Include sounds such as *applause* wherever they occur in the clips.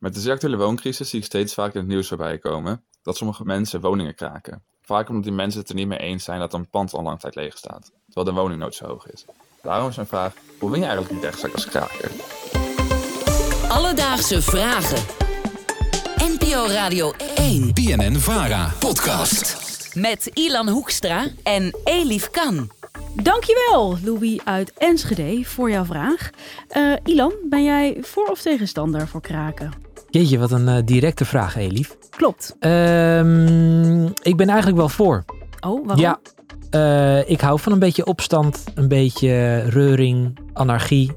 Met de zeer actuele wooncrisis zie ik steeds vaker in het nieuws voorbij komen dat sommige mensen woningen kraken. Vaak omdat die mensen het er niet mee eens zijn dat een pand al lang tijd leeg staat, terwijl de woningnood zo hoog is. Daarom is mijn vraag, hoe win je eigenlijk die rechtszaak als kraker? Alledaagse vragen. NPO Radio 1. BNN Vara. Podcast. Met Ilan Hoekstra en Elif Kan. Dankjewel, Louis uit Enschede, voor jouw vraag. Uh, Ilan, ben jij voor of tegenstander voor kraken? Jeetje, wat een uh, directe vraag, Elif. Klopt. Um, ik ben eigenlijk wel voor. Oh, waarom? Ja, uh, ik hou van een beetje opstand, een beetje reuring, anarchie.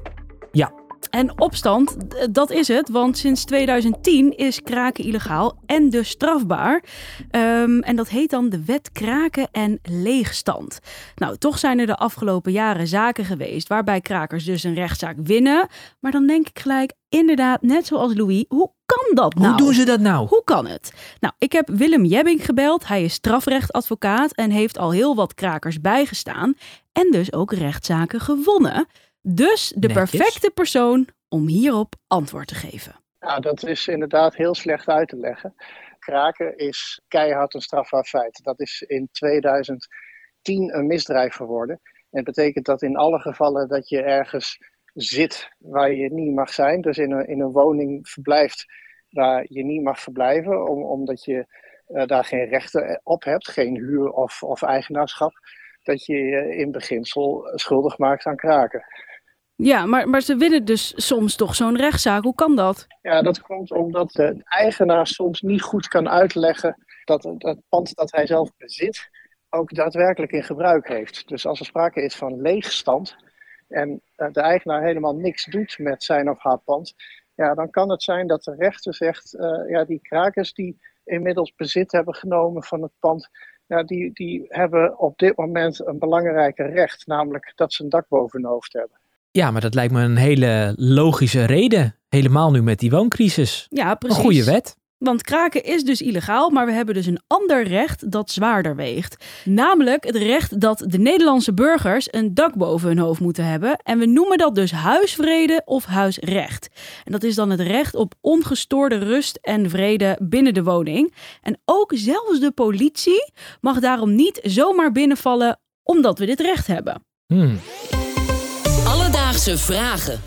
En opstand, dat is het, want sinds 2010 is kraken illegaal en dus strafbaar. Um, en dat heet dan de wet kraken en leegstand. Nou, toch zijn er de afgelopen jaren zaken geweest waarbij krakers dus een rechtszaak winnen. Maar dan denk ik gelijk, inderdaad, net zoals Louis, hoe kan dat nou? Hoe doen ze dat nou? Hoe kan het? Nou, ik heb Willem Jebbing gebeld. Hij is strafrechtadvocaat en heeft al heel wat krakers bijgestaan. En dus ook rechtszaken gewonnen. Dus de perfecte persoon om hierop antwoord te geven. Nou, dat is inderdaad heel slecht uit te leggen. Kraken is keihard een strafbaar feit. Dat is in 2010 een misdrijf geworden. En dat betekent dat in alle gevallen dat je ergens zit waar je niet mag zijn, dus in een, in een woning verblijft waar je niet mag verblijven, om, omdat je uh, daar geen rechten op hebt, geen huur of, of eigenaarschap, dat je je in beginsel schuldig maakt aan kraken. Ja, maar, maar ze willen dus soms toch zo'n rechtszaak. Hoe kan dat? Ja, dat komt omdat de eigenaar soms niet goed kan uitleggen dat het pand dat hij zelf bezit ook daadwerkelijk in gebruik heeft. Dus als er sprake is van leegstand en eh, de eigenaar helemaal niks doet met zijn of haar pand, ja, dan kan het zijn dat de rechter zegt, uh, ja, die krakers die inmiddels bezit hebben genomen van het pand, ja, die, die hebben op dit moment een belangrijke recht, namelijk dat ze een dak boven hun hoofd hebben. Ja, maar dat lijkt me een hele logische reden. Helemaal nu met die wooncrisis. Ja, precies. Een goede wet. Want kraken is dus illegaal, maar we hebben dus een ander recht dat zwaarder weegt. Namelijk het recht dat de Nederlandse burgers een dak boven hun hoofd moeten hebben. En we noemen dat dus huisvrede of huisrecht. En dat is dan het recht op ongestoorde rust en vrede binnen de woning. En ook zelfs de politie mag daarom niet zomaar binnenvallen omdat we dit recht hebben. Hmm. Vragen.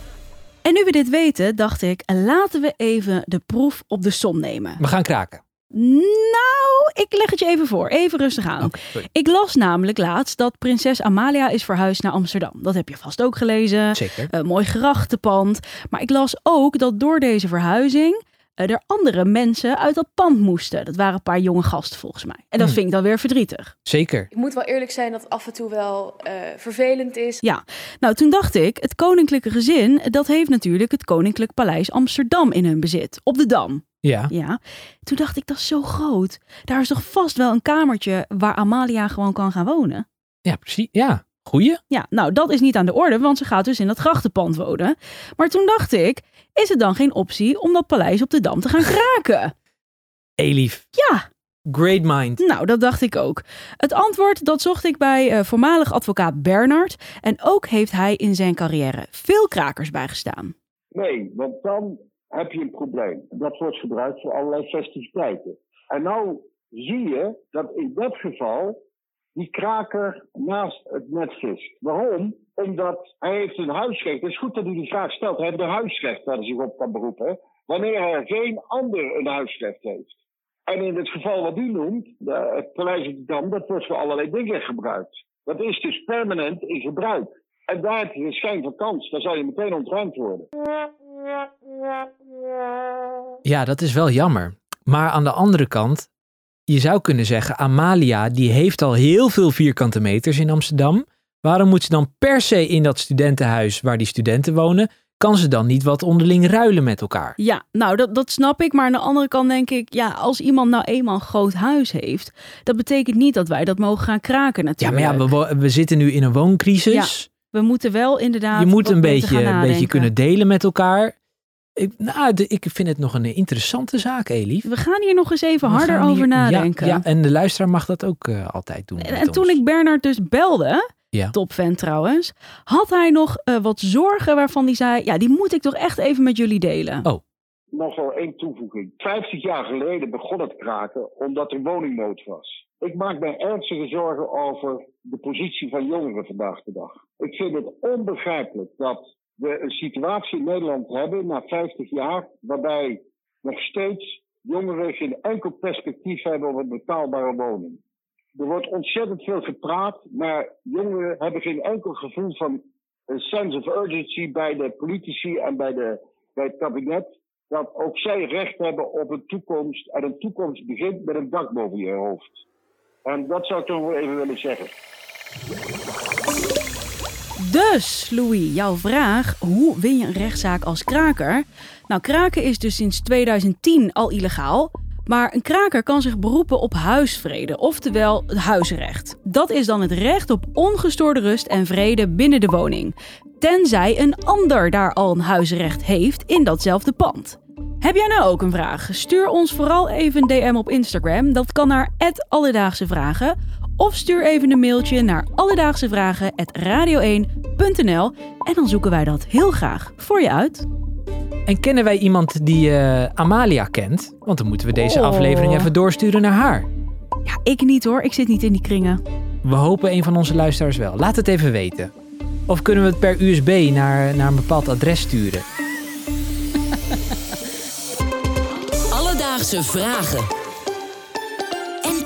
En nu we dit weten, dacht ik, laten we even de proef op de som nemen. We gaan kraken. Nou, ik leg het je even voor. Even rustig aan. Okay, ik las namelijk laatst dat prinses Amalia is verhuisd naar Amsterdam. Dat heb je vast ook gelezen. Zeker. Een mooi grachtenpand. Maar ik las ook dat door deze verhuizing er andere mensen uit dat pand moesten. Dat waren een paar jonge gasten volgens mij. En dat Hmm. vind ik dan weer verdrietig. Zeker. Ik moet wel eerlijk zijn dat het af en toe wel uh, vervelend is. Ja, nou toen dacht ik, het koninklijke gezin, dat heeft natuurlijk het Koninklijk Paleis Amsterdam in hun bezit. Op de Dam. Ja. Ja. Toen dacht ik, dat is zo groot. Daar is toch vast wel een kamertje waar Amalia gewoon kan gaan wonen? Ja, precies. Ja, goeie. Ja, nou dat is niet aan de orde, want ze gaat dus in dat grachtenpand wonen. Maar toen dacht ik, is het dan geen optie om dat paleis op de Dam te gaan *laughs* kraken? Elif. Ja. Great mind. Nou, dat dacht ik ook. Het antwoord dat zocht ik bij uh, voormalig advocaat Bernard. En ook heeft hij in zijn carrière veel krakers bijgestaan. Nee, want dan heb je een probleem. Dat wordt gebruikt voor allerlei festiviteiten. En nou zie je dat in dat geval die kraker naast het net vist. Waarom? Omdat hij heeft een huisrecht. Het is goed dat u die vraag stelt. Hij heeft een huisrecht waar hij zich op kan beroepen. Wanneer hij geen ander een huisrecht heeft. En in het geval wat u noemt, de, het Paleis op de Dam, dat wordt voor allerlei dingen gebruikt. Dat is dus permanent in gebruik. En daar heb je een schijn van kans. Dan zal je meteen ontruimd worden. Ja, dat is wel jammer. Maar aan de andere kant, je zou kunnen zeggen, Amalia die heeft al heel veel vierkante meters in Amsterdam. Waarom moet ze dan per se in dat studentenhuis waar die studenten wonen? Kan ze dan niet wat onderling ruilen met elkaar? Ja, nou dat, dat snap ik. Maar aan de andere kant denk ik, ja, als iemand nou eenmaal een groot huis heeft, dat betekent niet dat wij dat mogen gaan kraken Ja, natuurlijk. maar ja, we, we zitten nu in een wooncrisis. We moeten wel inderdaad. je moet een beetje, een beetje kunnen delen met elkaar. Ik, nou, de- ik vind het nog een interessante zaak, Elif. We gaan hier nog eens even We harder hier- over nadenken. Ja, ja, en de luisteraar mag dat ook eh, altijd doen. En, toen ons. ik Bernard dus belde, Ja. topfan trouwens, had hij nog eh, wat zorgen waarvan hij zei: Ja, die moet ik toch echt even met jullie delen. Oh. nog wel één toevoeging. 50 jaar geleden begon het kraken omdat er woningnood was. Ik maak mij ernstige zorgen over de positie van jongeren vandaag de dag. Ik vind het onbegrijpelijk dat we een situatie in Nederland hebben na 50 jaar waarbij nog steeds jongeren geen enkel perspectief hebben op een betaalbare woning. Er wordt ontzettend veel gepraat, maar jongeren hebben geen enkel gevoel van een sense of urgency bij de politici en bij, de, bij het kabinet. Dat ook zij recht hebben op een toekomst. En een toekomst begint met een dak boven je hoofd. En dat zou ik toch wel even willen zeggen. Dus, Louis, jouw vraag: hoe win je een rechtszaak als kraker? Nou, kraken is dus sinds 2010 al illegaal. Maar een kraker kan zich beroepen op huisvrede, oftewel het huisrecht. Dat is dan het recht op ongestoorde rust en vrede binnen de woning. Tenzij een ander daar al een huisrecht heeft in datzelfde pand. Heb jij nou ook een vraag? Stuur ons vooral even een DM op Instagram. Dat kan naar Alledaagse Vragen. Of stuur even een mailtje naar alledaagsevragen.radio1.nl en dan zoeken wij dat heel graag voor je uit. En kennen wij iemand die eh, Amalia kent? Want dan moeten we deze Oh. aflevering even doorsturen naar haar. Ja, ik niet hoor. Ik zit niet in die kringen. We hopen een van onze luisteraars wel. Laat het even weten. Of kunnen we het per USB naar, naar een bepaald adres sturen? Alledaagse vragen.